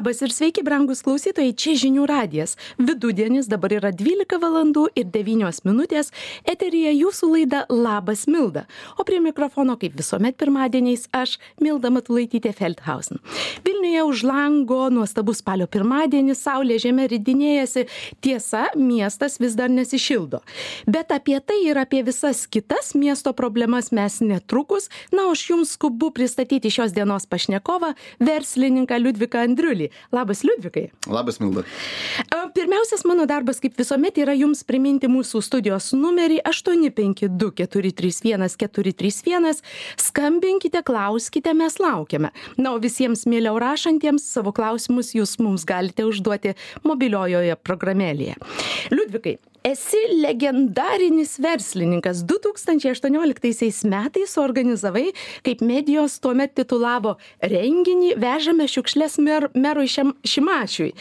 Labas ir sveiki, brangus klausytojai, čia žinių radijas. Vidudienis dabar yra 12 valandų ir 9 minutės. Eterija jūsų laida Labas Milda. O prie mikrofono, kaip visuomet pirmadieniais, aš Milda Matulaitytė Feldhausen. Vilniuje už lango nuostabus spalio pirmadienis, saulė žemė ridinėjasi. Tiesa, miestas vis dar nesišildo. Bet apie tai ir apie visas kitas miesto problemas mes netrukus. Na, aš jums skubu pristatyti šios dienos pašnekovą, verslininką Liudviką Andriulį. Labas, Liudvikai. Labas, Milda. Pirmiausias mano darbas, kaip visuomet, yra jums priminti mūsų studijos numerį 852-431-431. Skambinkite, klauskite, mes laukiame. Na, o visiems mieliau rašantiems savo klausimus jūs mums galite užduoti mobiliojoje programėlėje. Liudvikai, esi legendarinis verslininkas. 2018 metais organizavai, kaip medijos tuomet titulavo renginį Vežame šiukšlės mer, merui šiam, Šimašiui.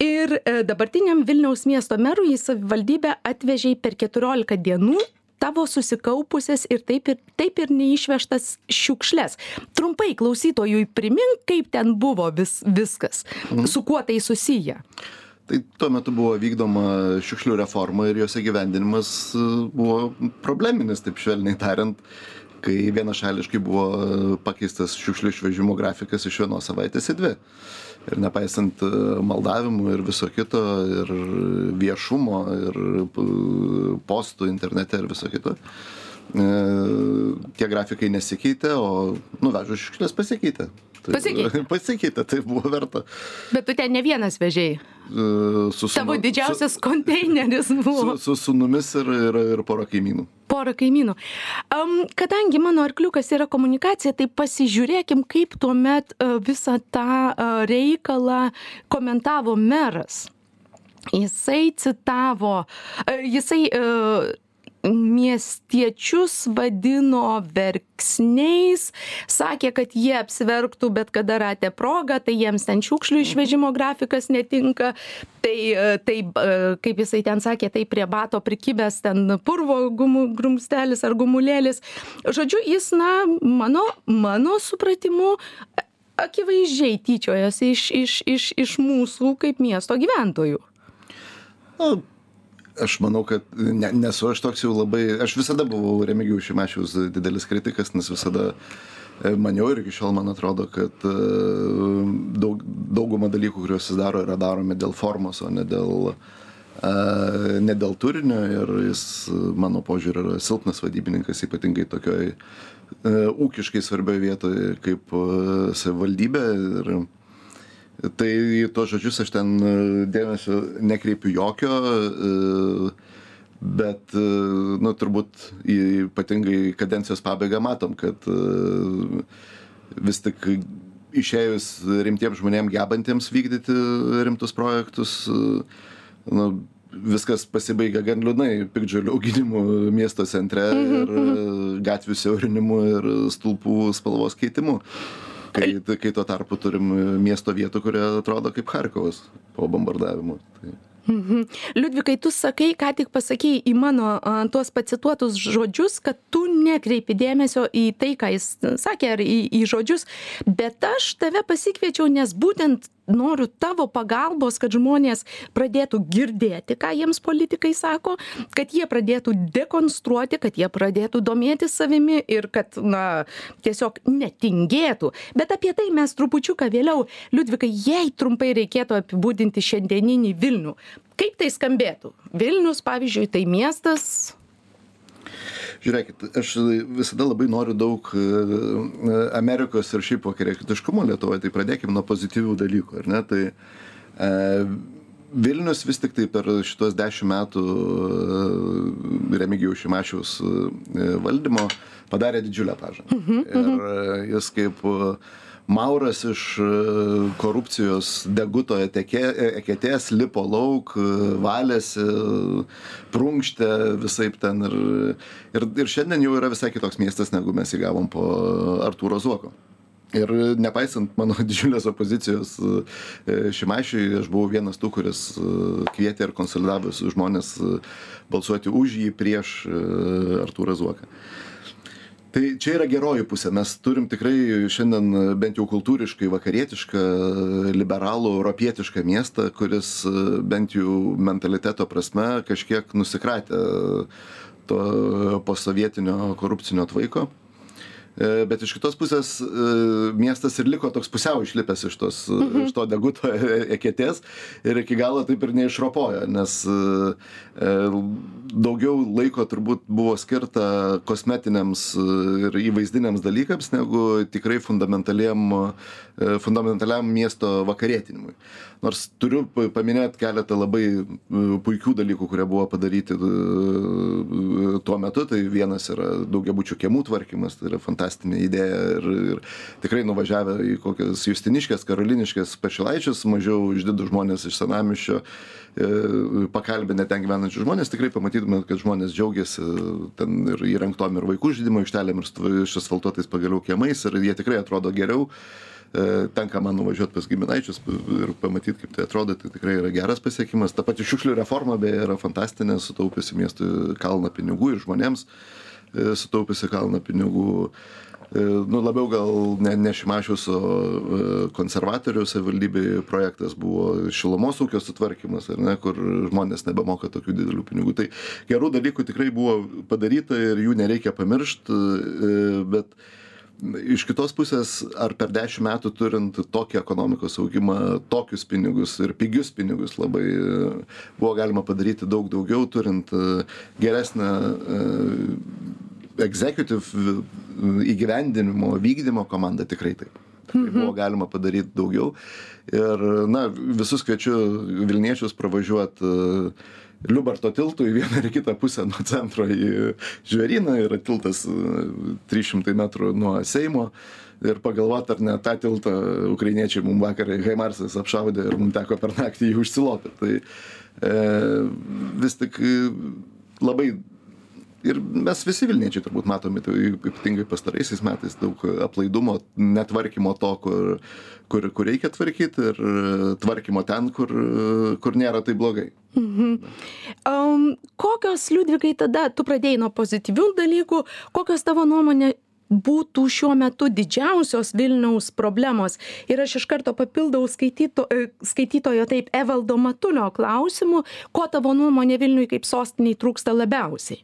Ir e, dabartiniam Vilniaus miesto merui į savivaldybę atvežiai per 14 dienų tavo susikaupusias ir taip ir, taip ir neišvežtas šiukšles. Trumpai klausytojui primink, kaip ten buvo vis, viskas, mm. su kuo tai susiję. Tai tuo metu buvo vykdoma šiukšlių reforma ir jos įgyvendinimas e, buvo probleminis, taip švelniai tariant, kai vienašališkai buvo pakeistas šiukšlių išvežimo grafikas iš vienos savaitės į dvi. Ir nepaisant e, maldavimų ir viso kito, ir viešumo, ir postų internete ir viso kito, e, tie grafikai nesikeitė, o nuvežus šiukšlės pasikeitė. Tai, pasikeitė. Pasikeitė, tai buvo verta. Bet tu ten ne vienas vežėjai. Su sunu, Tavo didžiausias su, konteineris buvo. Su, su sunumis ir, ir, ir pora kaimynų. Pora kaimynų. Um, kadangi mano arkliukas yra komunikacija, tai pasižiūrėkim, kaip tuomet uh, visą tą uh, reikalą komentavo meras. Jisai citavo, uh, jisai uh, miestiečius vadino verksniais, sakė, kad jie apsverktų bet kada ratę progą, tai jiems ten šiukšlių išvežimo grafikas netinka, tai, tai kaip jisai ten sakė, tai prie bato prikibęs ten purvo gumų, grumstelis ar gumulėlis. Žodžiu, jis, na, mano, mano supratimu, akivaizdžiai tyčiojasi iš, iš, iš, iš mūsų kaip miesto gyventojų. Na, aš manau kad ne nesu aš toks jau labai aš visada buvau remigijaus šimašiaus didelis kritikas nes visada e, maniau ir iki šiol man atrodo kad e, daug dauguma dalykų kuriuos jis daro yra daromi dėl formos o ne dėl e, ne dėl turinio. Ir jis mano požiūriu yra silpnas vadybininkas ypatingai tokioj ūkiškai svarbioj vietoj kaip savivaldybė. Ir Tai į tuos žodžius aš ten e, dėmesio nekreipiu jokio, e, bet, e, nu, turbūt ypatingai kadencijos pabaigą matom, kad vis tik išėjus rimtiems žmonėms gebantiems vykdyti rimtus projektus, nu, viskas pasibaigia gan liūdnai piktžolių auginimu miesto centre mhm, ir mhm. gatvių siaurinimu ir stulpų spalvos keitimu kai kai tuo tarpu turim miesto vietų kurie atrodo kaip charkovas po bombardavimų tai Mhm. Liudvikai, tu sakai, ką tik pasakėjai į mano a, tuos pacituotus žodžius, kad tu nekreipi dėmesio į tai, ką jis sakė, ar į, į žodžius, bet aš tave pasikviečiau, nes būtent noriu tavo pagalbos, kad žmonės pradėtų girdėti, ką jiems politikai sako, kad jie pradėtų dekonstruoti, kad jie pradėtų domėtis savimi ir kad, na, tiesiog netingėtų. Bet apie tai mes trupučiuką vėliau. Liudvikai, jei trumpai reikėtų apibūdinti šiandieninį Vilnių, kaip tai skambėtų? Vilnius, pavyzdžiui, tai miestas, Žiūrėkit, aš visada labai noriu daug e, Amerikos ir šiaip vakarietiškumo Lietuvoje, tai pradėkime nuo pozityvių dalykų, ar ne? Tai e, Vilnius vis tik tai per šitos dešimt metų e, Remigijaus Šimašiaus e, valdymo padarė didžiulę pažangą. Mhm, mhm. Ir jis kaip Mauras iš korupcijos deguto eketės lipo lauk, valėsi, prunkštė visai ten ir, ir, ir šiandien jau yra visai kitoks miestas, negu mes įgavom po Artūro Zuoko. Ir nepaisant mano didžiulės opozicijos Šimašiui, aš buvau vienas tų, kuris kvietė ir konsolidavo žmonės balsuoti už jį prieš Artūrą Zuoką. Tai čia yra geroji pusė. Mes turim tikrai šiandien bent jau kultūriškai vakarietišką liberalų europietišką miestą kuris bent jau mentaliteto prasme kažkiek nusikratė to posovietinio korupcinio tvaiko. E, bet iš kitos pusės e, miestas ir liko toks pusiau išlipęs iš, tos, mhm. iš to deguto e, eketės ir iki galo taip ir neišropojo, nes daugiau laiko turbūt buvo skirta kosmetiniams ir įvaizdiniams dalykams negu tikrai fundamentaliam, fundamentaliam miesto vakarėtinimui. Nors turiu paminėti keletą labai puikių dalykų, kurie buvo padaryti tuo metu. Tai vienas yra daugiabučių kiemų tvarkymas, tai yra fantastika fantastinė idėja ir, ir tikrai nuvažiavę į kokias Justiniškės, Karoliniškės, Pašilaičius, mažiau išdidų žmonės iš Senamišio, e, pakalbinę ten gyvenančius žmonės, tikrai pamatytume, kad žmonės džiaugiasi ten ir įrengtom ir vaikų žaidimo aikštelėm ir išasfaltuotais pagaliau kiemais ir jie tikrai atrodo geriau e, tenka man nuvažiuoti pas giminaičius ir pamatyti, kaip tai atrodo, tai tikrai yra geras pasiekimas. Ta pati šiukšlių reforma beje yra fantastinė, sutaupiusi miestui kalną pinigų ir žmonėms. Uh, sutaupiusi kalną pinigų. E, nu, labiau gal ne, ne Šimašiaus, o e, konservatorių savivaldybėje projektas buvo šilumos ūkio sutvarkymas, ne, kur žmonės nebemoka tokių didelių pinigų. Tai gerų dalykų tikrai buvo padaryta ir jų nereikia pamiršti, bet iš kitos pusės, ar per dešimt metų turint tokį ekonomikos augimą, tokius pinigus ir pigius pinigus labai buvo galima padaryti daug daugiau, turint geresnę executive įgyvendinimo, vykdymo komanda tikrai taip. Tai mhm. buvo galima padaryti daugiau. Ir, na, visus kviečiu Vilniečius pravažiuoti uh, Liubarto tiltų į vieną ir kitą pusę nuo centro į Žvėryną, yra tiltas uh, 300 metrų nuo Seimo. Ir pagalvoti, ar ne tą tiltą ukrainiečiai mums vakar Haimarsas apšaudė ir mums teko per naktį jį užsilopyti. Tai e, vis tik labai ir mes visi vilniečiai turbūt matome tai ypatingai pastaraisiais metais daug aplaidumo netvarkymo to kur kur kur reikia tvarkyt ir tvarkymo ten kur kur nėra taip blogai. Mhm. um, kokios liudvikai tada tu pradėjai nuo pozityvių dalykų kokios tavo nuomonė būtų šiuo metu didžiausios vilniaus problemos? Ir aš iš karto papildau skaityto e, skaitytojo taip evaldo matulio klausimu ko tavo nuomone vilniui kaip sostinei trūksta labiausiai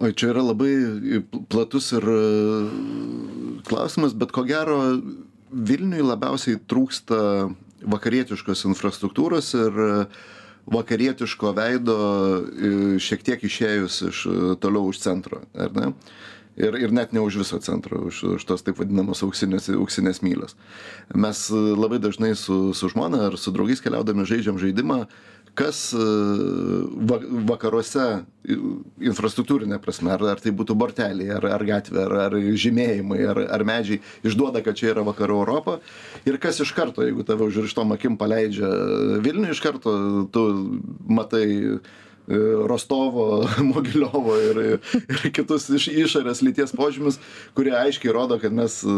oi čia yra labai platus ir e, klausimas bet ko gero vilniui labiausiai trūksta vakarietiškos infrastruktūros ir e, vakarietiško veido e, šiek tiek išėjus iš toliau už centro ar ne? Ir ir net ne už viso centro už už tos taip vadinamos auksinės auksinės mylios. Mes labai dažnai su su žmona ar su draugais keliaudami žaidžiam žaidimą kas e, va vakaruose infrastruktūrine prasme ar ar tai būtų borteliai ar ar gatvė ar ar žymėjimai ar ar medžiai išduoda kad čia yra vakarų europa. Ir kas iš karto jeigu tave užrištom akim paleidžia vilniuj iš karto tu matai Rostovo, Mogiliovo ir, ir kitus iš išorės lyties požymius, kurie aiškiai rodo, kad mes e,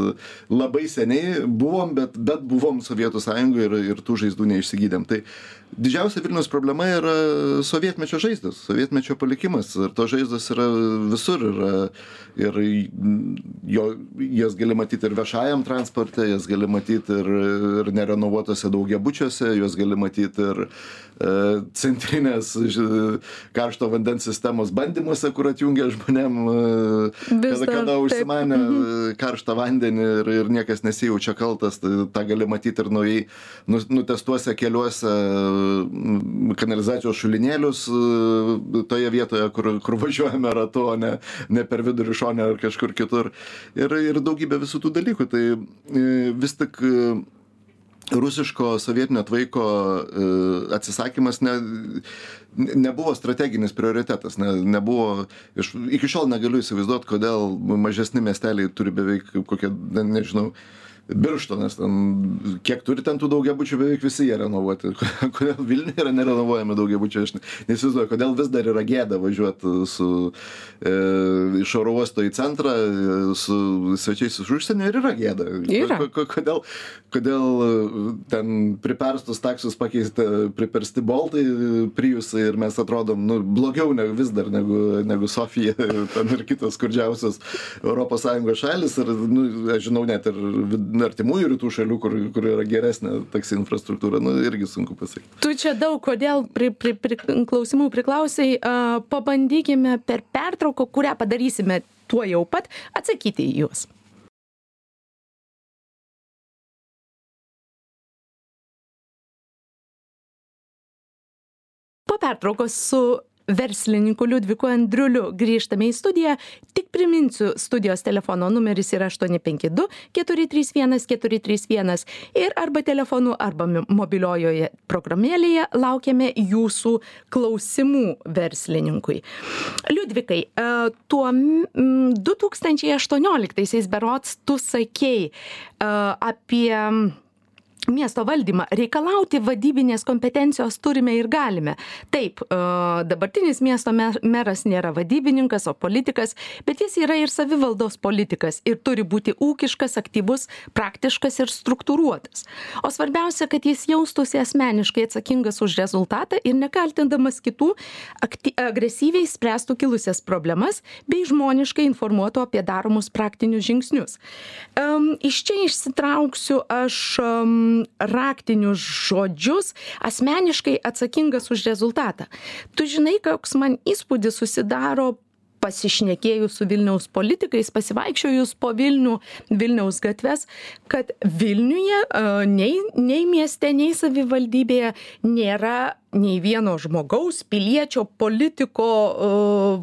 labai seniai buvom, bet, bet buvom Sovietų sąjungoje ir, ir tų žaizdų neišsigydėm. Tai didžiausia Vilnius problema yra sovietmečio žaizdas, sovietmečio palikimas. Ir to žaizdas yra visur. Yra, ir jo, jas gali matyti ir viešajam transporte, jas gali matyti ir, ir nerenovuotose daugiabučiuose, jas gali matyti ir e, centrinės karšto vandens sistemos bandymuose, kur atjungia žmonėm, e, kada, kada užsimanė. Mhm. karštą vandenį ir, ir niekas nesijaučia kaltas, tai tą gali matyti ir naujai nu, nutestuose keliuose kanalizacijos šulinėlius e, toje vietoje, kur, kur važiuojame ratu, o ne, ne per vidurį šonę ar kažkur kitur. Ir, ir daugybė visų tų dalykų. Tai e, vis tik rusiško sovietinio tvaiko atsisakymas ne, nebuvo strateginis prioritetas ne nebuvo iš iki šiol negaliu įsivaizduot kodėl mažesni miesteliai turi beveik kokie na nežinau Birštonas, ten, kiek turi ten tų daugiabučių, beveik visi jie renovuoti. Kodėl Vilniuje yra nerenovuojami daugiabučiai, aš neįsivaizduoju, kodėl vis dar yra gėda važiuoti su, e, iš oro uosto į centrą e, su svečiais iš užsienio ir yra gėda. Yra. Kodėl, kodėl e, ten priperstus taksus pakeisti pripersti boltai, priusai ir mes atrodom nu, blogiau negu vis dar negu, negu Sofija ten ir kitos skurdžiausios ES šalis. Ir, nu, aš žinau net ir artimųjų rytų šalių, kur, kur yra geresnė taksi infrastruktūra, nu, irgi sunku pasakyti. Tu čia daug, kodėl pri, pri, pri, klausimų priklausai, uh, pabandykime per pertrauką, kurią padarysime tuo jau pat, atsakyti į juos. Po pertraukos su verslininku liudviku andriuliu. Grįžtame į studiją. Tik priminsiu studijos telefono numeris yra aštuoni penki du keturi trys vienas keturi trys vienas. Ir arba telefonu arba mobiliojoje programėlėje laukiame jūsų klausimų verslininkui. Liudvikai e, tuo du tūkstančiai aštuonioliktaisiais berods tu sakei e, apie miesto valdymą. Reikalauti vadybinės kompetencijos turime ir galime. Taip e, dabartinis miesto meras nėra vadybininkas o politikas bet jis yra ir savivaldos politikas ir turi būti ūkiškas aktyvus praktiškas ir struktūruotas. O svarbiausia kad jis jaustųsi asmeniškai atsakingas už rezultatą ir nekaltindamas kitų akty agresyviai spręstų kilusias problemas bei žmoniškai informuotų apie daromus praktinius žingsnius. Iš čia išsitrauksiu aš raktinius žodžius asmeniškai atsakingas už rezultatą. Tu žinai koks man įspūdis susidaro pasišnekėjus su vilniaus politikais pasivaikščiojus po vilnių vilniaus gatves kad vilniuje nei nei mieste nei savivaldybėje nėra nei vieno žmogaus piliečio politiko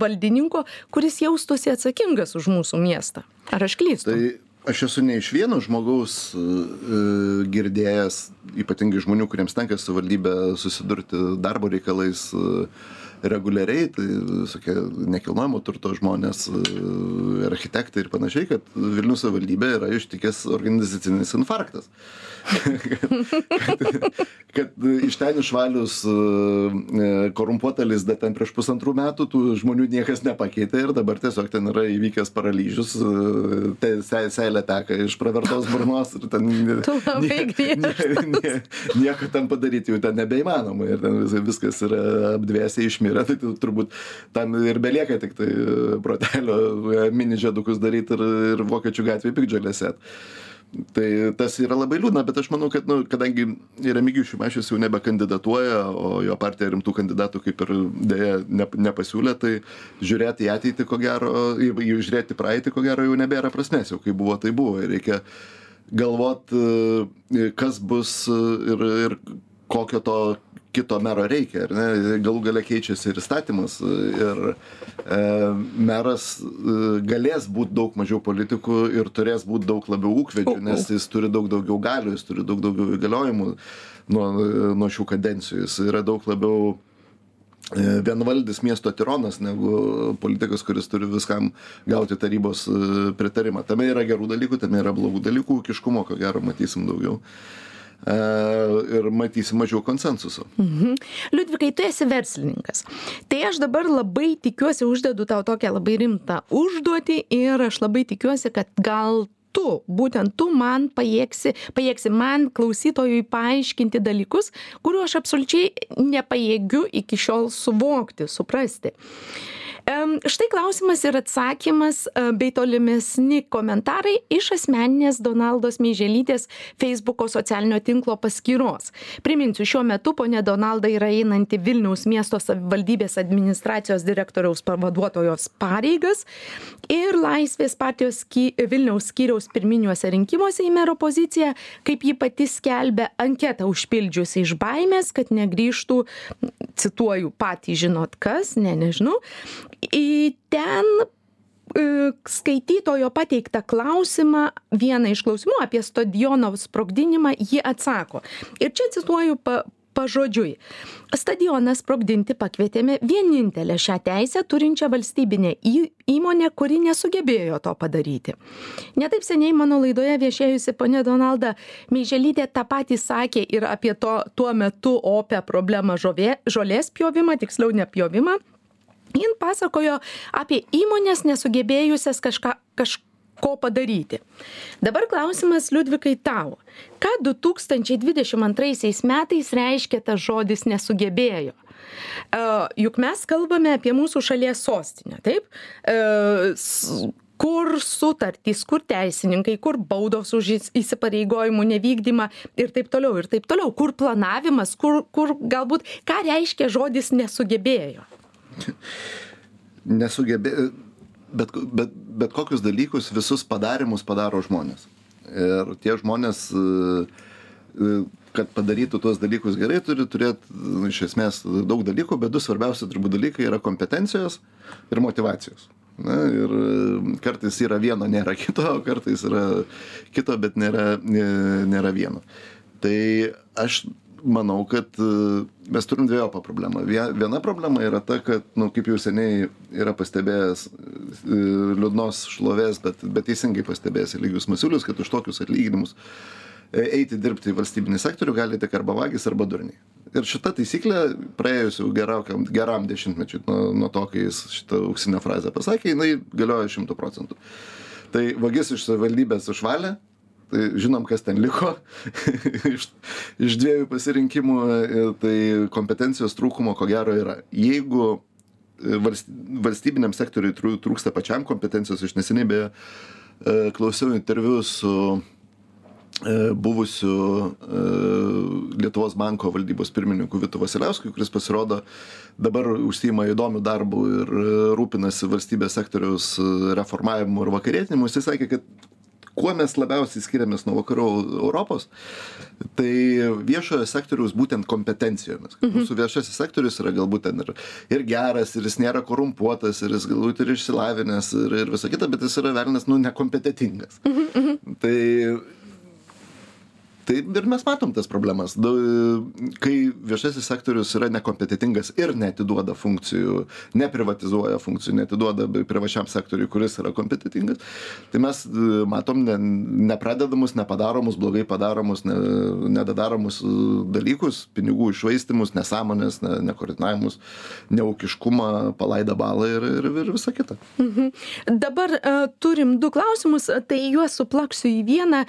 valdininko kuris jaustųsi atsakingas už mūsų miestą. Ar aš klystu? Tai aš esu ne iš vieno žmogaus e, e, girdėjęs ypatingai žmonių kuriems tenka su savivaldybe susidurti darbo reikalais e, reguliariai tai visokie nekilnojamo turto žmonės architektai ir panašiai kad vilniaus savivaldybę yra ištikęs organizacinis infarktas. Kad, kad iš ten išvalius e, e, korumpuotą lizdą ten prieš pusantrų metų tų žmonių niekas nepakeitė ir dabar tiesiog ten yra įvykęs paralyžius, e, te, se, seilė teka iš pravertos burnos ir ten nie, nie, nie, nieko ten padaryti jau ten nebeįmanoma ir ten vis, viskas yra apdvėsiai išmirę, tai turbūt tam ir belieka tik tai protelio mini žiedukus daryti ir, ir vokiečių gatvėje pikdžiolėse tai tas yra labai liūdna bet aš manau kad nu kadangi remigijus šimašius jau nebekandidatuoja o jo partija rimtų kandidatų kaip ir deja ne nepasiūlė tai žiūrėt į ateitį ko gero į į žiūrėt į praeitį ko gero jau nebėra prasmės jau kaip buvo taip buvo. Ir reikia galvot kas bus ir ir kokio to kito mero reikia ar ne? Galų gale keičiasi ir įstatymas ir e, meras e, galės būt daug mažiau politikų ir turės būt daug labiau ūkvedžių nes jis turi daug daugiau galių jis turi daug daugiau įgaliojimų nuo nuo šių kadencijų. Jis yra daug labiau e, vienvaldis miesto tironas negu politikas kuris turi viskam gauti tarybos e, pritarimą. Tame yra gerų dalykų tame yra blogų dalykų ūkiškumo ko gero matysim daugiau. E, ir matysim mažiau konsensuso. Mhm. Liudvikai, tu esi verslininkas. Tai aš dabar labai tikiuosi, uždedu tau tokią labai rimtą užduotį ir aš labai tikiuosi, kad gal tu, būtent tu man pajėgsi, pajėgsi man klausytojui paaiškinti dalykus, kuriuo aš absoliučiai nepajėgiu iki šiol suvokti, suprasti. Štai klausimas ir atsakymas e, bei tolimesni komentarai iš asmeninės Donaldos Meiželytės Facebooko socialinio tinklo paskyros. Priminsiu, šiuo metu ponė Donalda yra einanti Vilniaus miesto savivaldybės administracijos direktoriaus pavaduotojos pareigas ir Laisvės partijos sky, Vilniaus skyriaus pirminiuose rinkimuose į mero poziciją, kaip ji pati skelbia, anketą užpildžiusi iš baimės, kad negrįžtų, cituoju patį žinot kas, ne, nežinau, į ten e, skaitytojo pateiktą klausimą vieną iš klausimų apie stadiono sprogdinimą ji atsako. Ir čia cituoju pa pažodžiui. Stadioną sprogdinti pakvietėme vienintelę šią teisę turinčią valstybinę į įmonę kuri nesugebėjo to padaryti. Ne taip seniai mano laidoje viešėjusi ponia donalda meiželytė tą patį sakė ir apie to tuo metu opią problemą žovė žolės pjovimą tiksliau ne pjovimą jin pasakojo apie įmones nesugebėjusias kažką kaž ko padaryti. Dabar klausimas Liudvikai tau. Ką 2022 metais reiškia tas žodis nesugebėjo? Uh, juk mes kalbame apie mūsų šalies sostinę, taip? Uh, kur sutartys, kur teisininkai, kur baudos už įsipareigojimų nevykdymą ir taip toliau, ir taip toliau, kur planavimas, kur, kur galbūt, ką reiškia žodis nesugebėjo? Nesugebėjo bet, bet, bet kokius dalykus, visus padarimus padaro žmonės. Ir tie žmonės, e, e, kad padarytų tuos dalykus gerai, turi turėti nu, iš esmės daug dalykų, bet du svarbiausi turbūt dalykai yra kompetencijos ir motivacijos. Na, ir e, kartais yra vieno, nėra kito, kartais yra kito, bet nėra, nėra vieno. Tai aš manau kad e, mes turim dvejopą problemą. Viena problema yra ta kad nu kaip jau seniai yra pastebėjęs e, liūdnos šlovės bet bet teisingai pastebėjęs eligijus masiulis kad už tokius atlyginimus e, eiti dirbti į valstybinį sektorių gali tik arba vagys arba durniai. Ir šita taisyklė praėjus jau gerokiam geram dešimtmečiui nuo nuo to kai jis šitą auksinę frazę pasakė jinai galioja šimtu procentų. Tai vagis iš savivaldybės išvalė žinom kas ten liko iš iš dviejų pasirinkimų e, tai kompetencijos trūkumo ko gero yra jeigu e, valst valstybiniam sektoriui trū trūksta pačiam kompetencijos aš neseniai beje e, klausiau interviu su buvusiu Lietuvos banko valdybos pirmininku Vitu Vasiliausku, kuris pasirodo dabar užsima įdomių darbų ir rūpinasi valstybės sektoriaus reformavimu ir vakarėtinimu. Jis sakė, kad kuo mes labiausiai skiriamės nuo vakarų Europos, tai viešojo sektoriaus būtent kompetencijomis. Mhm. Mūsų viešasis sektorius yra galbūt ten ir, ir geras, ir jis nėra korumpuotas, ir jis galbūt ir išsilavinęs, ir, ir visa kita, bet jis yra velnas, nu, nekompetitingas. Mhm. mhm. Tai tai ir mes matom tas problemas. Du kai viešasis sektorius yra nekompetentingas ir neatiduoda funkcijų neprivatizuoja funkcijų neatiduoda privačiam sektoriui kuris yra kompetentingas tai mes e, matom ne nepradedamus nepadaromus blogai padaromus ne nedadaromus e, dalykus pinigų iššvaistymus nesąmones ne nekoordinavimus neūkiškumą palaidą balą ir ir ir visa kita. Mhm. dabar uh, turim du klausimus tai juos suplaksiu į vieną.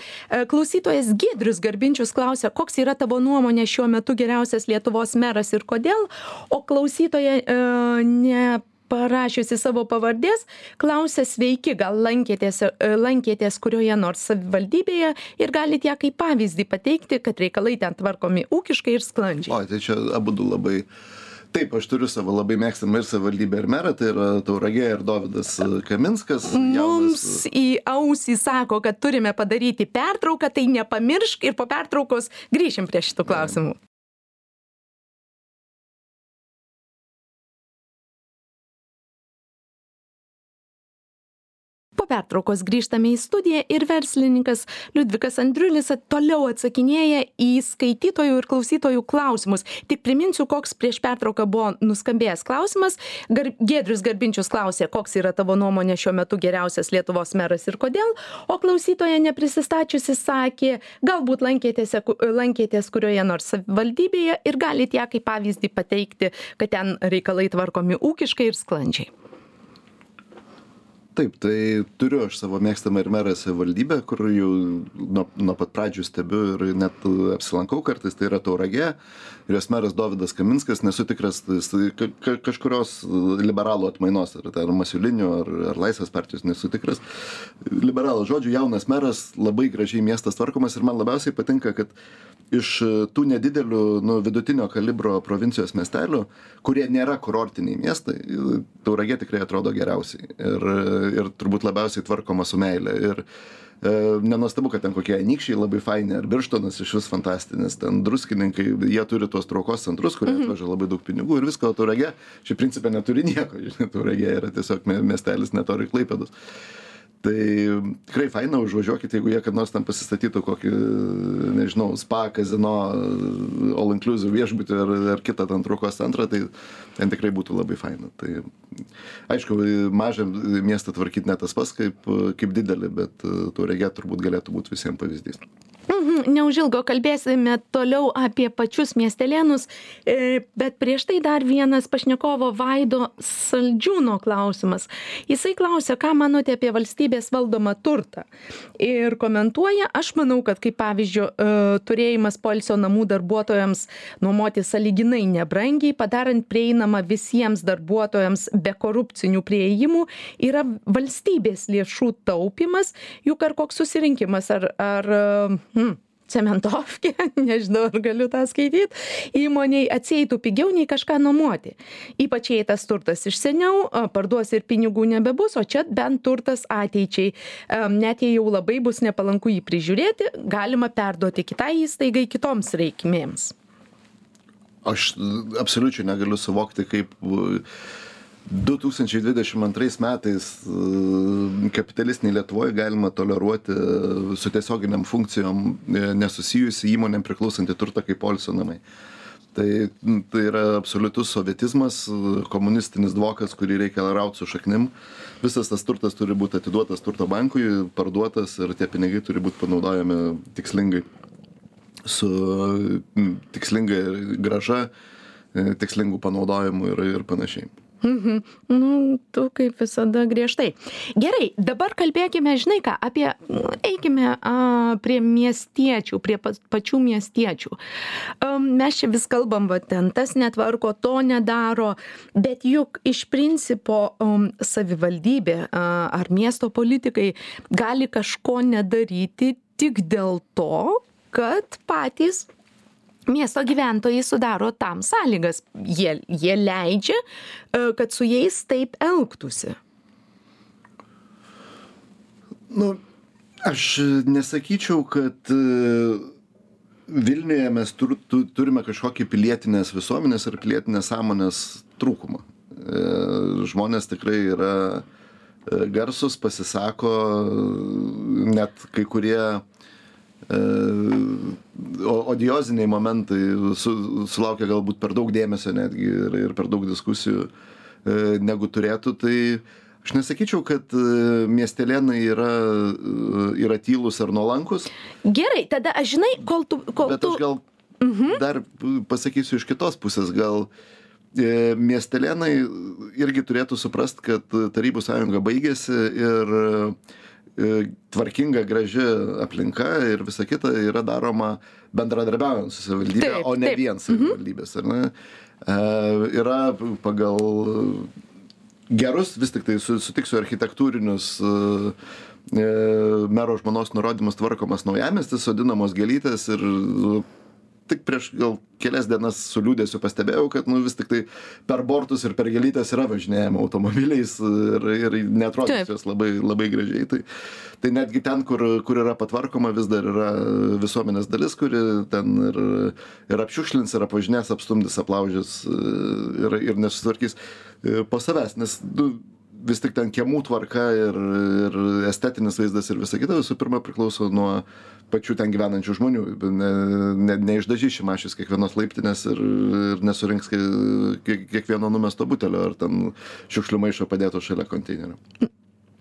Klausytojas giedrius garbinčius klausia koks yra tavo nuomone šiuo metu geriausias lietuvos meras ir kodėl? O klausytoja e, ne parašiusi savo pavardės klausia sveiki gal lankėtės e, lankėtės kurioje nors savivaldybėje ir galit ją kaip pavyzdį pateikti kad reikalai ten tvarkomi ūkiškai ir sklandžiai. Oi tai čia abudu labai taip aš turiu savo labai mėgstamą ir savivaldybę ir merą tai yra tauragė ir dovydas kaminskas mums į ausį sako kad turime padaryti pertrauką tai nepamiršk ir po pertraukos grįšim prie šitų klausimų pertraukos grįžtame į studiją ir verslininkas liudvikas andriulis toliau atsakinėja į skaitytojų ir klausytojų klausimus. Tik priminsiu koks prieš pertrauką buvo nuskambėjęs klausimas. Gar giedrius garbinčius klausė koks yra tavo nuomone šiuo metu geriausias lietuvos meras ir kodėl o klausytoja neprisistačiusi sakė galbūt lankėtėse lankėtės kurioje nors savivaldybėje ir galit ją kaip pavyzdį pateikti kad ten reikalai tvarkomi ūkiškai ir sklandžiai taip tai turiu aš savo mėgstamą ir merą savivaldybę kur jau nuo nuo pat pradžių stebiu ir net apsilankau kartais tai yra tauragė ir jos meras dovydas kaminskas nesu tikras jis ka ka kažkurios liberalų atmainos ar tai ar masiulinių ar ar laisvės partijos nesu tikras. Liberalas žodžiu jaunas meras labai gražiai miestas tvarkomas ir man labiausiai patinka kad iš tų nedidelių nu vidutinio kalibro provincijos miestelių kurie nėra kurortiniai miestai tauragė tikrai atrodo geriausiai. Ir ir turbūt labiausiai tvarkoma su meile. Ir e, nenuostabu kad ten kokie anykščiai labai faini ar birštonas išvis fantastinis ten druskininkai jie turi tuos traukos centrus kurie mhm. atveža labai daug pinigų ir visko o tauragė šiaip principe neturi nieko žinai tauragė yra tiesiog miestelis netoli klaipėdos tai tikrai faina užvažiuokit jeigu jie kada nors ten pasistatytų kokį nežinau spa kazino all inclusive viešbutį ar ar kitą ten traukos centrą tai ten tikrai būtų labai faina. Tai aišku mažą miestą tvarkyt ne tas pats kaip kaip didelį bet tauragė turbūt galėtų būt visiem pavyzdys neužilgo kalbėsime toliau apie pačius miestelėnus, e, bet prieš tai dar vienas pašnekovo Vaido Saldžiūno klausimas. Jisai klausia, ką manote apie valstybės valdomą turtą. Ir komentuoja, aš manau, kad kaip pavyzdžiui, e, turėjimas polsio namų darbuotojams nuomoti saliginai nebrangiai, padarant prieinamą visiems darbuotojams be korupcinių prieimų, yra valstybės lėšų taupimas, juk ar koks susirinkimas, ar, ar hmm, cementofkė, nežinau, ar galiu tą skaityti, įmoniai atsieitų pigiau nei kažką nuomoti. Ypač jei tas turtas iš seniau, parduos ir pinigų nebebus, o čia bent turtas ateičiai. Net jei jau labai bus nepalanku jį prižiūrėti, galima perduoti kitai įstaigai kitoms reikmėms. Aš absoliučiai negaliu suvokti, kaip 2022 metais e, kapitalistinėje Lietuvoje galima toleruoti e, su tiesioginiam funkcijom e, nesusijusi įmonėm priklausantį turtą kaip polsio namai. Tai, tai yra absoliutus sovietizmas, komunistinis dvokas, kurį reikia rauti su šaknim. Visas tas turtas turi būti atiduotas turto bankui, parduotas ir tie pinigai turi būti panaudojami tikslingai, su tikslingai graža, tikslingų panaudojimu ir, ir panašiai. Mhm. Nu, tu kaip visada griežtai. Gerai, dabar kalbėkime, žinai ką, apie, eikime a, prie miestiečių, prie pačių miestiečių. A, mes čia vis kalbam, va, ten tas netvarko, to nedaro, bet juk iš principo a, savivaldybė a, ar miesto politikai gali kažko nedaryti tik dėl to, kad patys miesto gyventojai sudaro tam sąlygas. Jie, jie leidžia, e, kad su jais taip elgtųsi. Nu, aš nesakyčiau, kad e, Vilniuje mes tur, tu, turime kažkokį pilietinės visuomenės ar pilietinės sąmonės trūkumą. E, žmonės tikrai yra garsus, pasisako, net kai kurie odioziniai momentai su, sulaukia galbūt per daug dėmesio netgi ir, ir per daug diskusijų e, negu turėtų. Tai aš nesakyčiau, kad e, miestelėnai yra, e, yra tylus ar nuolankus. Gerai, tada aš žinai, kol tu... Kol Bet aš gal mhm. dar pasakysiu iš kitos pusės, gal miestelėnai irgi turėtų suprast, kad Tarybų sąjunga baigėsi ir E, tvarkinga, graži aplinka ir visa kita yra daroma bendradarbiaujant su savivaldybė, o ne taip. vien mhm. savivaldybės. Mhm. E, yra pagal gerus, vis tik tai sutiksiu architektūrinius e, e, mero žmonos nurodymus tvarkomas naujamestis, sodinamos gėlytės ir tik prieš gal kelias dienas su liūdėsiu pastebėjau, kad nu, vis tik tai per bortus ir per gelytės yra važinėjama automobiliais ir, ir netrodys jos labai, labai gražiai. Tai, tai netgi ten, kur, kur yra patvarkoma, vis dar yra visuomenės dalis, kuri ten ir, ir apšiušlins, ir apvažinės, apstumdys, aplaužys ir, ir nesutvarkys po savęs. Nes nu, vis tik ten kiemų tvarka ir, ir estetinis vaizdas ir visa kita visų pirma priklauso nuo pačių ten gyvenančių žmonių. Ne, ne, neišdažys šimašys kiekvienos laiptinės ir, ir nesurinks kiekvieno numesto butelio ar ten šiukšlių maišo padėto šalia konteinerio.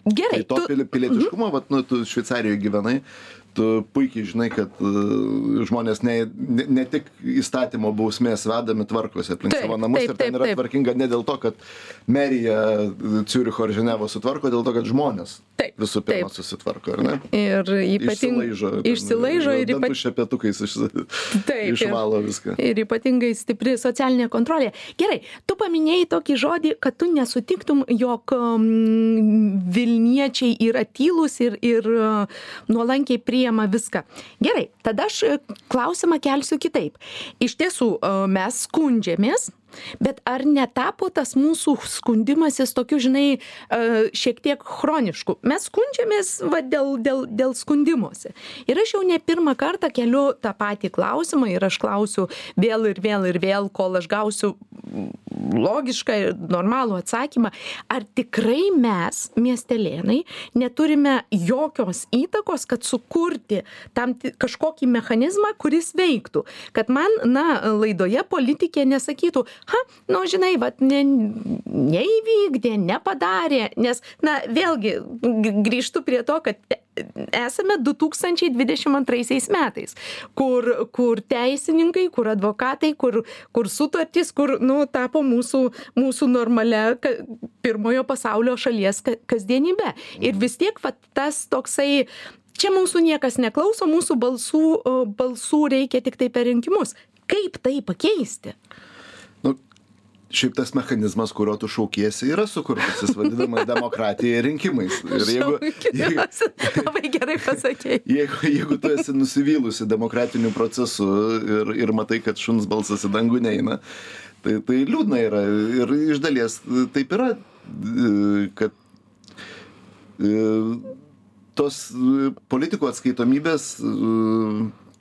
Gerai. Tai to tu... pilietiškumo, mhm. vat, nu, tu Šveicarijoje gyvenai, tu puikiai žinai, kad uh, žmonės ne, ne, tik įstatymo bausmės vedami tvarkosi aplink savo namus ir ten yra tvarkinga ne dėl to, kad merija Ciuricho ar Ženevo sutvarko, dėl to, kad žmonės visų pirma susitvarko, ar ne? Ir ypatingai išsilaižo. Ir ypatingai. Šepetukais iš, išvalo viską. Ir ypatingai stipri socialinė kontrolė. Gerai, tu paminėjai tokį žodį, kad tu nesutiktum, jog um, Vilniečiai yra tylus ir, ir uh, nuolankiai prie priima viską. Gerai, tada aš e, klausimą kelsiu kitaip. Iš tiesų, e, mes skundžiamės, Bet ar netapo tas mūsų skundimasis tokiu, žinai, e, šiek tiek chronišku? Mes skundžiamės va, dėl, dėl, dėl skundimosi. Ir aš jau ne pirmą kartą keliu tą patį klausimą ir aš klausiu vėl ir vėl ir vėl, kol aš gausiu logišką ir normalų atsakymą ar tikrai mes miestelėnai neturime jokios įtakos kad sukurti tam kažkokį mechanizmą kuris veiktų? Kad man na laidoje politikė nesakytų cha nu žinai vat ne neįvykdė nepadarė nes na vėlgi grįžtu prie to kad esame du tūkstančiai dvidešim antraisiais metais kur kur teisininkai kur advokatai kur kur sutartys kur nu tapo mūsų mūsų normalia pirmojo pasaulio šalies ka kasdienybe ir vis tiek vat tas toksai čia mūsų niekas neklauso mūsų balsų balsų reikia tiktai per rinkimus. Kaip tai pakeisti šiaip tas mechanizmas kurio tu šaukiesi yra sukurtas jis vadinamas demokratija rinkimais. Ir jeigu jeigu labai gerai pasakei. jeigu jeigu tu esi nusivylusi demokratiniu procesu ir ir matai kad šuns balsas į dangų neina tai tai liūdna yra. Ir iš dalies taip yra kad tos politikų atskaitomybės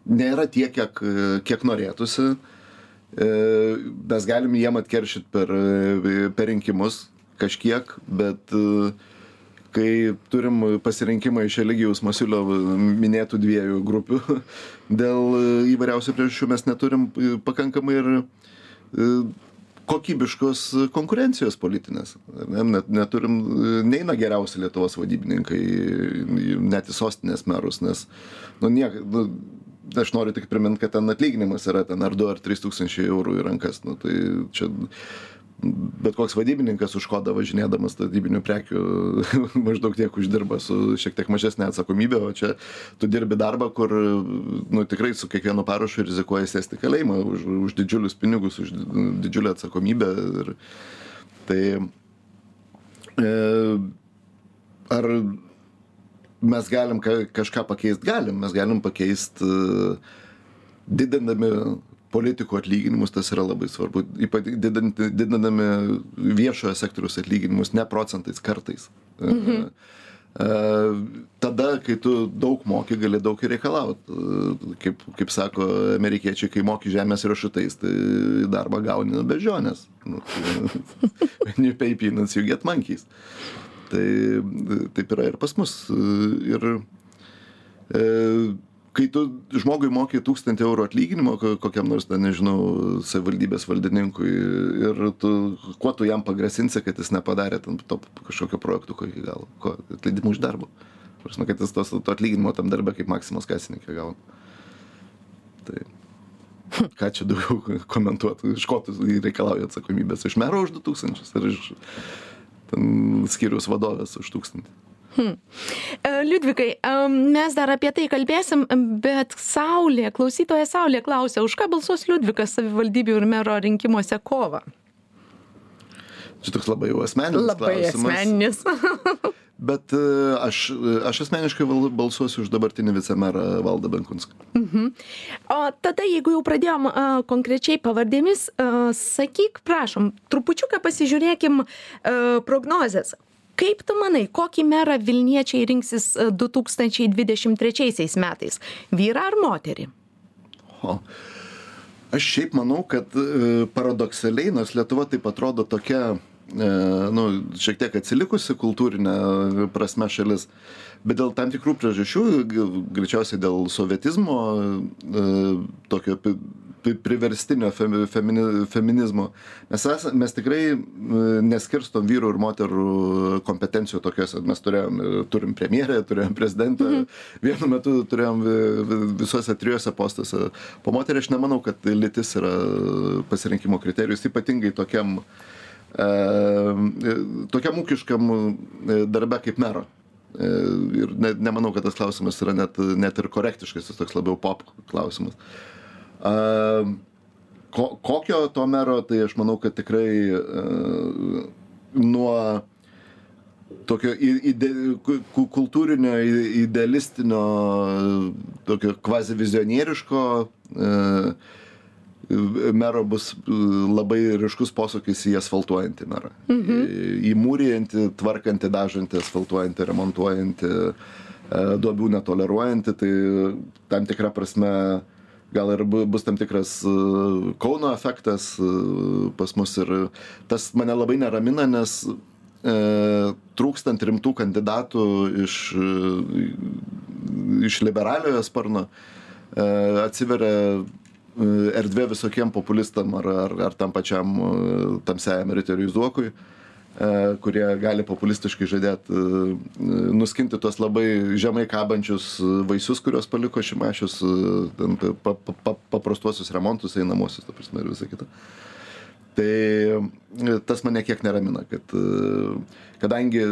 nėra tiek kiek kiek norėtųsi. E, mes galim jiem atkeršyt per, e, per rinkimus kažkiek, bet e, kai turim pasirinkimą iš Eligijaus Masiulio minėtų dviejų grupių, dėl įvairiausių priežasčių mes neturim pakankamai ir kokybiškos konkurencijos politinės. Net, neturim, neina geriausi Lietuvos vadybininkai, net į sostinės merus, nes nu, niek, nu, aš noriu tik primint kad ten atlyginimas yra ten ar du ar trys tūkstančiai eurų į rankas nu tai čia bet koks vadybininkas už kodą važinėdamas statybinių prekių maždaug tiek uždirba su šiek tiek mažesne atsakomybe o čia tu dirbi darbą kur nu tikrai su kiekvienu parašu rizikuoji sėst į kalėjimą už už didžiulius pinigus už didžiulę atsakomybę ir tai e, ar mes galim ka kažką pakeist galim. Mes galim pakeist e, didindami politikų atlyginimus tas yra labai svarbu. Ypač didindami viešojo sektoriaus atlyginimus ne procentais kartais. E, mhm. E, tada kai tu daug moki gali daug ir reikalaut. Kaip kaip sako amerikiečiai kai moki žemės riešutais tai darbą gauni beždžionės nu, when you pay peanuts you get monkeys Tai taip yra ir pas mus. Ir e, kai tu žmogui moki tūkstantį eurų atlyginimo kokiam nors, ten, nežinau, savivaldybės valdininkui ir tu, kuo tu jam pagrasinsi, kad jis nepadarė ten to kažkokio projektų, kokį gal, ko, atleidimų iš darbo. Prasme, kad jis tos, to atlyginimo tam darbę kaip maksimos kasininkė gauna. Tai ką čia daugiau komentuoti, iš ko tu reikalauji atsakomybės, iš mero už 2000 ar iš ten skyriaus vadovės už tūkstantį. Hmm. E, Liudvikai, mes dar apie tai kalbėsim, bet Saulė, klausytoja Saulė klausia, už ką balsuos Liudvikas savivaldybių ir mero rinkimuose kovą? Čia toks labai jau asmeninis labai klausimas. asmeninis. bet e, aš, aš asmeniškai balsuosiu už dabartinį vicemerą Valdą Benkunską. Mhm. O tada, jeigu jau pradėjom uh, konkrečiai pavardėmis, uh, sakyk, prašom, trupučiuką pasižiūrėkim uh, prognozes. Kaip tu manai, kokį merą Vilniečiai rinksis 2023 metais? Vyrą ar moterį? O. Aš šiaip manau, kad paradoksaliai, nors Lietuva taip atrodo tokia E, nu, šiek tiek atsilikusi kultūrinė prasme šalis, bet dėl tam tikrų priežasčių, greičiausiai dėl sovietizmo, e, tokio priverstinio femini, feminizmo, mes, esame, mes tikrai e, neskirstom vyrų ir moterų kompetencijų tokiuose. Mes turėjom, turim premjerę, turėjom prezidentą, mhm. vienu metu turėjom visuose trijuose postuose. Po moterį aš nemanau, kad lytis yra pasirinkimo kriterijus, ypatingai tokiam uh, tokiam ūkiškam e, darbe kaip mero. E, ir ne, nemanau, kad tas klausimas yra net, net ir korektiškas, jis toks labiau pop klausimas. Ko, kokio to mero, tai aš manau, kad tikrai e, nuo tokio ide, kultūrinio, idealistinio, tokio kvazi vizionieriško, mero bus e, labai ryškus posūkis į asfaltuojantį merą. Mhm. Į mūrijantį, tvarkantį, dažantį, asfaltuojantį, remontuojantį, e, duobių netoleruojantį, tai tam tikrą prasme gal ir bu bus tam tikras e, Kauno efektas e, pas mus ir tas mane labai neramina, nes e, trūkstant rimtų kandidatų iš, e, iš liberaliojo sparno e, atsiveria erdvė visokiem populistam ar, ar, ar tam pačiam tamsiajam riteriui Zuokui. E, kurie gali populistiškai žadėt e, nuskinti tuos labai žemai kabančius vaisius, kuriuos paliko Šimašius, e, pa, pa, pa, paprastuosius remontus einamosius, ta prasme, ir visą kitą. Tai tas mane kiek neramina, kad kadangi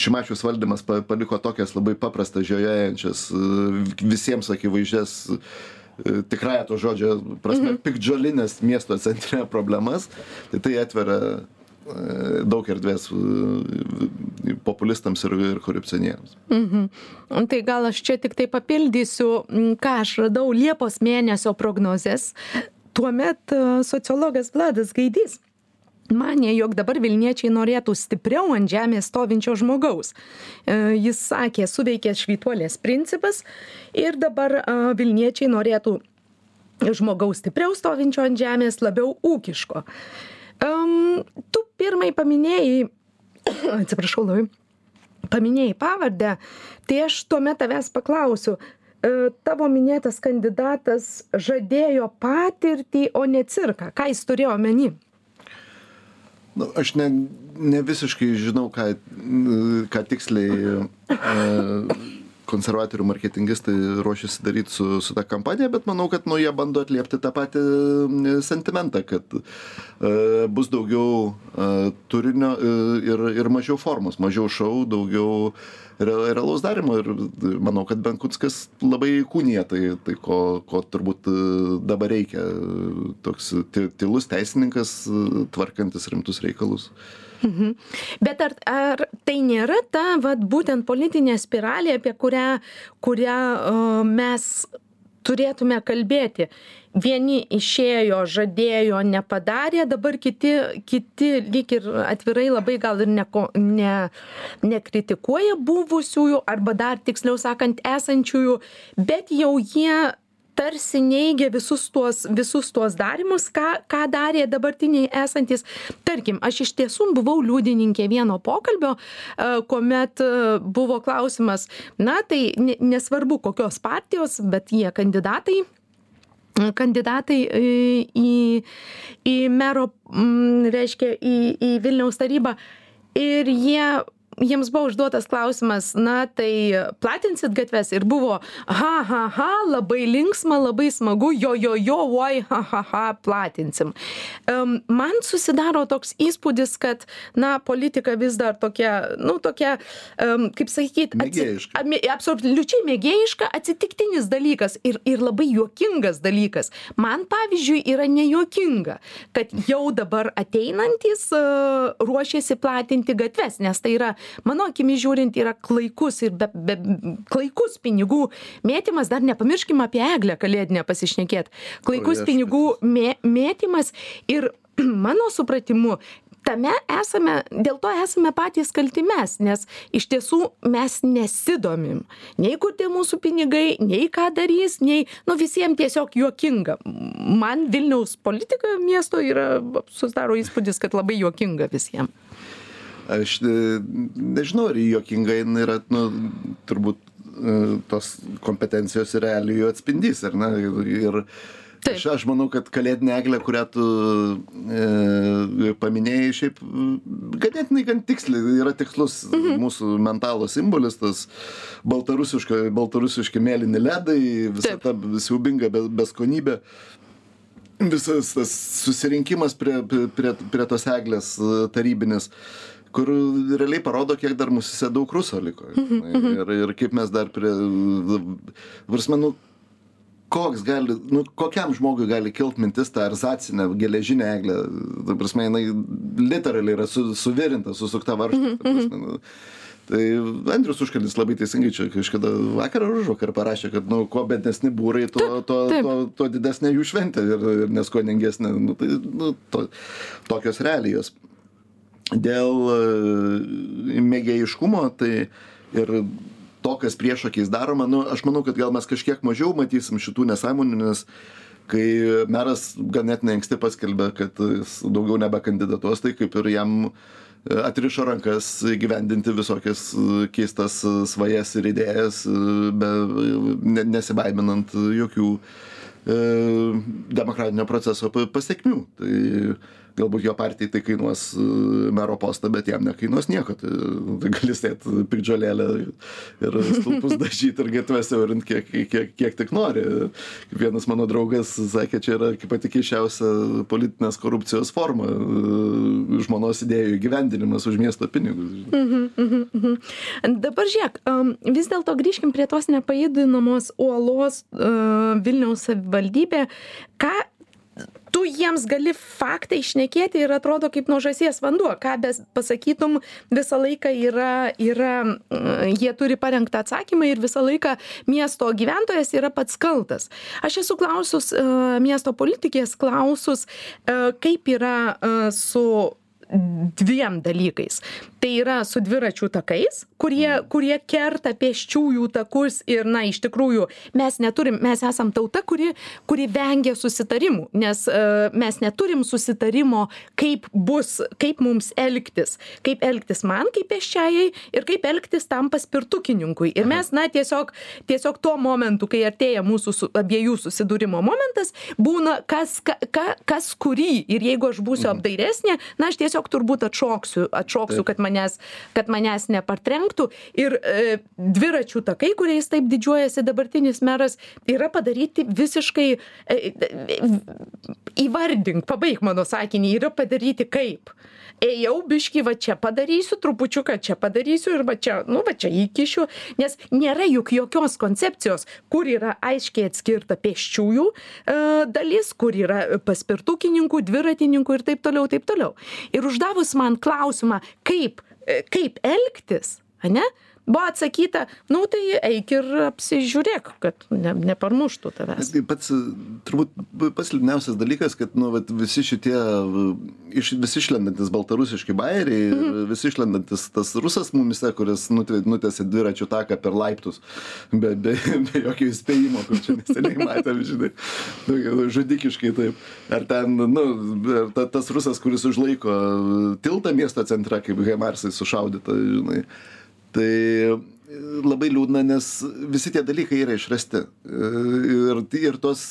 Šimašius valdymas paliko tokias labai paprastas, žiojėjančias, visiems akivaizdžias tikrąją to žodžio prasme, mhm. pikdžiolinės miesto centre problemas, tai tai atveria daug erdvės e, populistams ir, ir korupcionieriams. Mhm. Tai gal aš čia tik tai papildysiu, ką aš radau Liepos mėnesio prognozes. Tuomet e, sociologas Vladas Gaidys manė, jog dabar Vilniečiai norėtų stipriau ant žemės stovinčio žmogaus. E, jis sakė, suveikė švytuolės principas ir dabar Vilniečiai norėtų žmogaus stipriau stovinčio ant žemės, labiau ūkiško. Um, tu pirmai paminėjai, atsiprašau labai, paminėjai pavardę, tai aš tuomet tavęs paklausiu, e, tavo minėtas kandidatas žadėjo patirtį, o ne cirką. Ką jis turėjo omeny? Nu, aš ne, ne visiškai žinau, ką, ką tiksliai e, konservatorių marketingistai ruošiasi daryt su su ta kampanija bet manau kad nu jie bando atliepti tą patį sentimentą kad e, bus daugiau e, turinio e, ir ir mažiau formos mažiau šou daugiau re realaus darymo ir manau kad benkunskas labai įkūnija tai tai ko ko turbūt dabar reikia. Toks ty tylus teisininkas tvarkantis rimtus reikalus Mhm. Bet ar, ar tai nėra ta, vat, būtent politinė spiralė, apie kurią, kurią uh, mes turėtume kalbėti. Vieni išėjo, žadėjo, nepadarė, dabar kiti, kiti lyg ir atvirai labai gal ir neko, ne, nekritikuoja buvusiųjų, arba dar tiksliau sakant, esančiųjų, bet jau jie tarsi neigia visus tuos visus tuos darymus ką ką darė dabartiniai esantys. Tarkim aš iš tiesų buvau liudininkė vieno pokalbio e, kuomet e, buvo klausimas na tai ne nesvarbu kokios partijos bet jie kandidatai kandidatai e, į į mero reiškia į į vilniaus tarybą. Ir jie jiems buvo užduotas klausimas na tai platinsit gatves? Ir buvo ha ha ha labai linksma labai smagu jo jo jo oi ha ha ha platinsim. Um, man susidaro toks įspūdis kad na politika vis dar tokia nu tokia um, kaip sakyt mėgėjiška. absoliučiai mėgėjiška atsitiktinis dalykas ir ir labai juokingas dalykas. Man pavyzdžiui yra nejuokinga kad jau dabar ateinantys uh, ruošiasi platinti gatves nes tai yra mano akimis žiūrint yra klaikus ir be be klaikus pinigų mėtymas. Dar nepamirškim apie eglę kalėdinę pasišnekėt. Klaikus pinigų mė mėtymas ir mano supratimu tame esame dėl to esame patys kalti mes nes iš tiesų mes nesidomim. Nei kur tie mūsų pinigai nei ką darys nei nu visiem tiesiog juokinga. Man vilniaus politika miesto yra susidaro įspūdis kad labai juokinga visiem aš e, nežinau ar juokinga jinai yra nu turbūt e, tos kompetencijos ir realijų atspindys ar ne ir Aš, aš manau, kad kalėdinė eglė, kurią tu e, paminėjai, šiaip ganėtinai gan tiksliai, yra tikslus mhm. mūsų mentalo simbolis, tas baltarusiški mėlyni ledai, visa Taip. ta siaubinga beskonybė. Visas tas susirinkimas prie, prie, prie tos eglės tarybinės. E, kur realiai parodo, kiek dar mūsų daug ruso liko. Mhm, mhm. Ir, ir kaip mes dar prie... Varsme, nu, koks gali, nu, kokiam žmogui gali kilt mintis tą arzacinę geležinę eglę. Ta prasme, jinai literaliai yra su, suvirinta, susukta varžta. Mhm, nu, tai Andrius Užkalis labai teisingai čia kažkada vakar ar užvakar parašė, kad nu, kuo bednesni būrai, tuo, tuo, tuo, tuo didesnė jų šventė ir, ir neskoningesnė. Nu, tai, nu, to, tokios realijos dėl e, mėgėjiškumo tai ir to, kas priešokiais daroma, nu, aš manau, kad gal mes kažkiek mažiau matysim šitų nesąmonių, nes kai meras ganėtinai anksti paskelbė, kad jis daugiau nebekandidatuos, tai kaip ir jam atrišo rankas gyvendinti visokias keistas svajas ir idėjas, be, ne, nesibaiminant jokių e, demokratinio proceso pasiekmių. Tai galbūt jo partijai tai kainuos e, mero postą, bet jam nekainuos nieko. Tai, tai gali sėti pikdžiolėlę ir stulpus dažyti ir gatves siaurint kiek, kiek, kiek tik nori. Vienas mano draugas sakė, čia yra kaip pati keišiausia politinės korupcijos forma e, - žmonos idėjų įgyvendinimas už miesto pinigus. Mhm, mhm, mhm. Dabar žiūrėk, vis dėlto grįžkim prie tos nepajudinamos uolos uh, Vilniaus savivaldybė. Ką tu jiems gali faktai šnekėti ir atrodo kaip nuo žąsies vanduo. Ką bes pasakytum visą laiką yra yra mm, jie turi parengtą atsakymą ir visą laiką miesto gyventojas yra pats kaltas. Aš esu klausus e, miesto politikės klausus e, kaip yra e, su dviem dalykais tai yra su dviračių takais kurie mm. kurie kerta pėsčiųjų takus ir na iš tikrųjų mes neturim mes esam tauta kuri kuri vengia susitarimų nes uh, mes neturim susitarimo kaip bus kaip mums elgtis. Kaip elgtis man kaip pėsčiajai ir kaip elgtis tam paspirtukininkui. Ir mes na tiesiog tiesiog tuo momentu kai artėja mūsų su abiejų susidūrimo momentas būna kas ka ka kas kurį. Ir jeigu aš būsiu mhm. apdairesnė na aš tiesiog turbūt atšoksiu atšoksiu kad manęs kad manęs nepartrenktų. Ir e, dviračių takai kuriais taip didžiuojasi dabartinis meras yra padaryti visiškai e, e, įvardink pabaik mano sakinį yra padaryti kaip ėjau biškį va čia padarysiu trupučiuką čia padarysiu ir va čia nu va čia įkišiu nes nėra juk jokios koncepcijos kur yra aiškiai atskirta pėsčiųjų e, dalis kur yra paspirtukininkų dviratininkų ir taip toliau taip toliau. Ir uždavus man klausimą kaip e, kaip elgtis ane buvo atsakyta nu tai eik ir apsižiūrėk kad ne neparmuštų tavęs. Tai pats turbūt pats liūdniausias dalykas kad nu vat visi šitie iš vis išlendantys baltarusiški bajeriai ir mhm. vis išlendantis tas rusas mumyse kuris nutve nutiesė dviračių taką per laiptus be be be jokio įspėjimo kur čia neseniai matėm žinai. Nu, žudikiškai taip. Ar ten nu ar ta tas rusas kuris užlaiko tiltą miesto centre kaip haimarsai sušaudyta žinai tai labai liūdna, nes visi tie dalykai yra išrasti. Ir, ir tos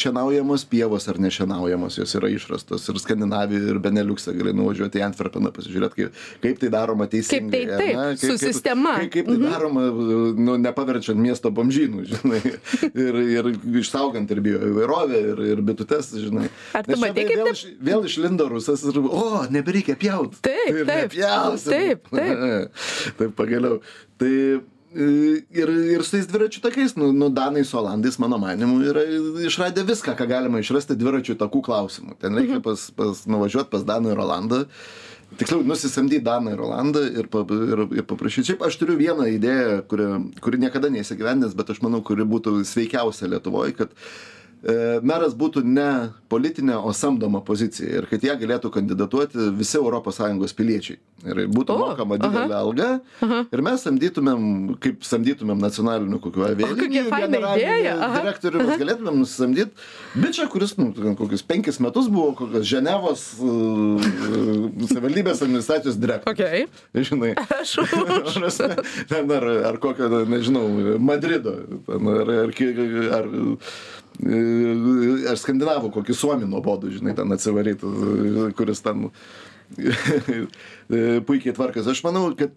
šienaujamos pievos ar nešienaujamos, jos yra išrastos. Ir Skandinavijoje, ir Beneliukse gali nuvažiuoti į Antverpeną, pasižiūrėti, kaip, kaip tai daroma teisingai. Kaip taip, taip, ne? kaip, su sistema. Kaip, kaip tai mhm. daroma, nu, nepaverčiant miesto bomžynų, žinai. Ir, ir išsaugant ir bioįvairovę, ir, ir bitutes, žinai. Ar tu matai, kaip vėl, taip? vėl išlindo rusas ir, o, nebereikia pjauti. Taip, taip. Taip, taip. Taip, pagaliau tai e, ir ir su tais dviračių takais nu nu danai su olandais mano manymu yra išradę viską ką galima išrasti dviračių takų klausimu. Ten reikia mhm. pas pas nuvažiuot pas daną ir olandą. Tiksliau nusisamdyt daną ir olandą ir pa ir ir paprašyt. Šiaip aš turiu vieną idėją kuri kuri niekada neįsigyvendins bet aš manau kuri būtų sveikiausia lietuvoj kad meras būtų ne politinė, o samdoma pozicija ir kad ją galėtų kandidatuoti visi ES piliečiai. Ir būtų o, mokama didelė aha. alga aha. ir mes samdytumėm, kaip samdytumėm nacionalinių kokių avialinijų direktorių, mes galėtumėm nusamdyti bičią, kuris nu, kokius penkis metus buvo kokios Ženevos uh, savivaldybės administracijos direktorius. Okay. Žinai. Aš už. Ar, ar kokio, nežinau, Madrido, ar, ar, ar ar skandinavų kokį suomį nuobodų, žinai, ten atsivarytų, kuris ten puikiai tvarkas. Aš manau, kad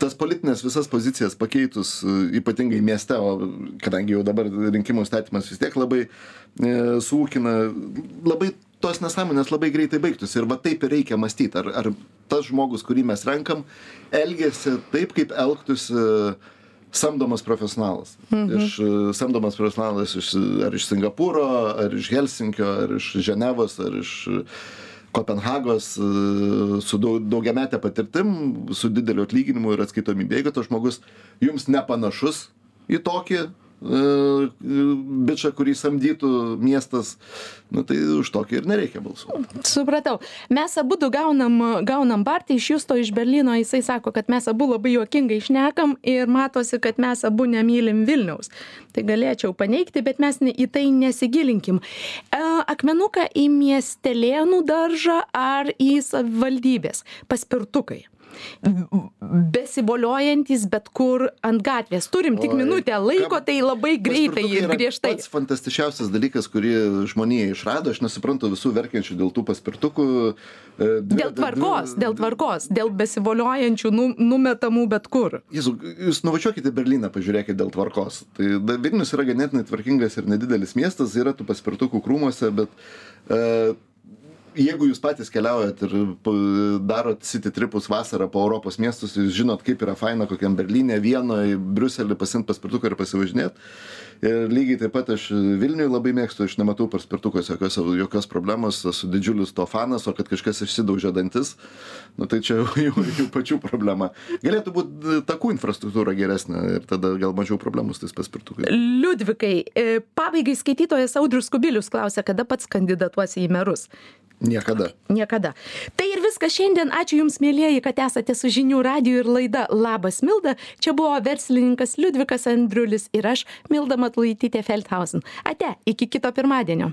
tas politinės visas pozicijas pakeitus, ypatingai mieste, o kadangi jau dabar rinkimų statymas vis tiek labai e, sūkina, labai tos nesąmonės labai greitai baigtųsi ir va taip ir reikia mąstyti, ar, ar tas žmogus, kurį mes renkam, elgesi taip, kaip elgtųsi uh, samdomas profesionalas. Mhm. Iš, e, samdomas profesionalas iš, ar iš Singapūro, ar iš Helsinkio, ar iš Ženevos, ar iš Kopenhagos e, su daugiametė patirtim, su dideliu atlyginimu ir atskaitomybė. Jeigu tas žmogus jums nepanašus į tokį, bičią, kurį samdytų miestas, nu, tai už tokį ir nereikia balsuoti. Supratau. Mes abu gaunam, gaunam Bartį iš Justo iš Berlyno, jisai sako, kad mes abu labai juokingai išnekam ir matosi, kad mes abu nemylim Vilniaus. Tai galėčiau paneigti, bet mes į tai nesigilinkim. E, akmenuką į miestelėnų daržą ar į savivaldybės? Paspirtukai besivoliojantis bet kur ant gatvės. Turim tik minutę laiko, tai labai greitai ir griežtai. Pats fantastiškiausias dalykas, kurį žmonija išrado, aš nesuprantu visų verkiančių dėl tų paspirtukų. E, dvi, dėl tvarkos, dvi, dėl tvarkos, dėl besivoliojančių nu, numetamų bet kur. Jėzu, jūs nuvažiuokite Berliną, pažiūrėkite dėl tvarkos. Tai Vilnius yra ganėtinai tvarkingas ir nedidelis miestas, yra tų paspirtukų krūmuose, bet uh, jeigu jūs patys keliaujat ir darot city tripus vasarą po Europos miestus, jūs žinot, kaip yra faina kokiam Berlyne, Vienoje, Briuselį pasimti paspirtuką ir pasivažinėti. Ir lygiai taip pat aš Vilniui labai mėgstu, aš nematau paspirtukos jokios, jokios problemos, esu didžiulis to fanas, o kad kažkas išsidaužė dantis, nu, tai čia jau, jau, pačių problema. Galėtų būti takų infrastruktūra geresnė ir tada gal mažiau problemų su tais paspirtukais. Liudvikai, e, pabaigai skaitytojas Audrius Kubilius klausia, kada pats kandidatuosi į merus. Niekada. Niekada. Tai ir viskas šiandien. Ačiū Jums, mėlyjeji, kad esate su žinių radiju ir laida Labas Milda. Čia buvo verslininkas Liudvikas Andriulis ir aš, Milda Matlaitytė Feldhausen. Ate, iki kito pirmadienio.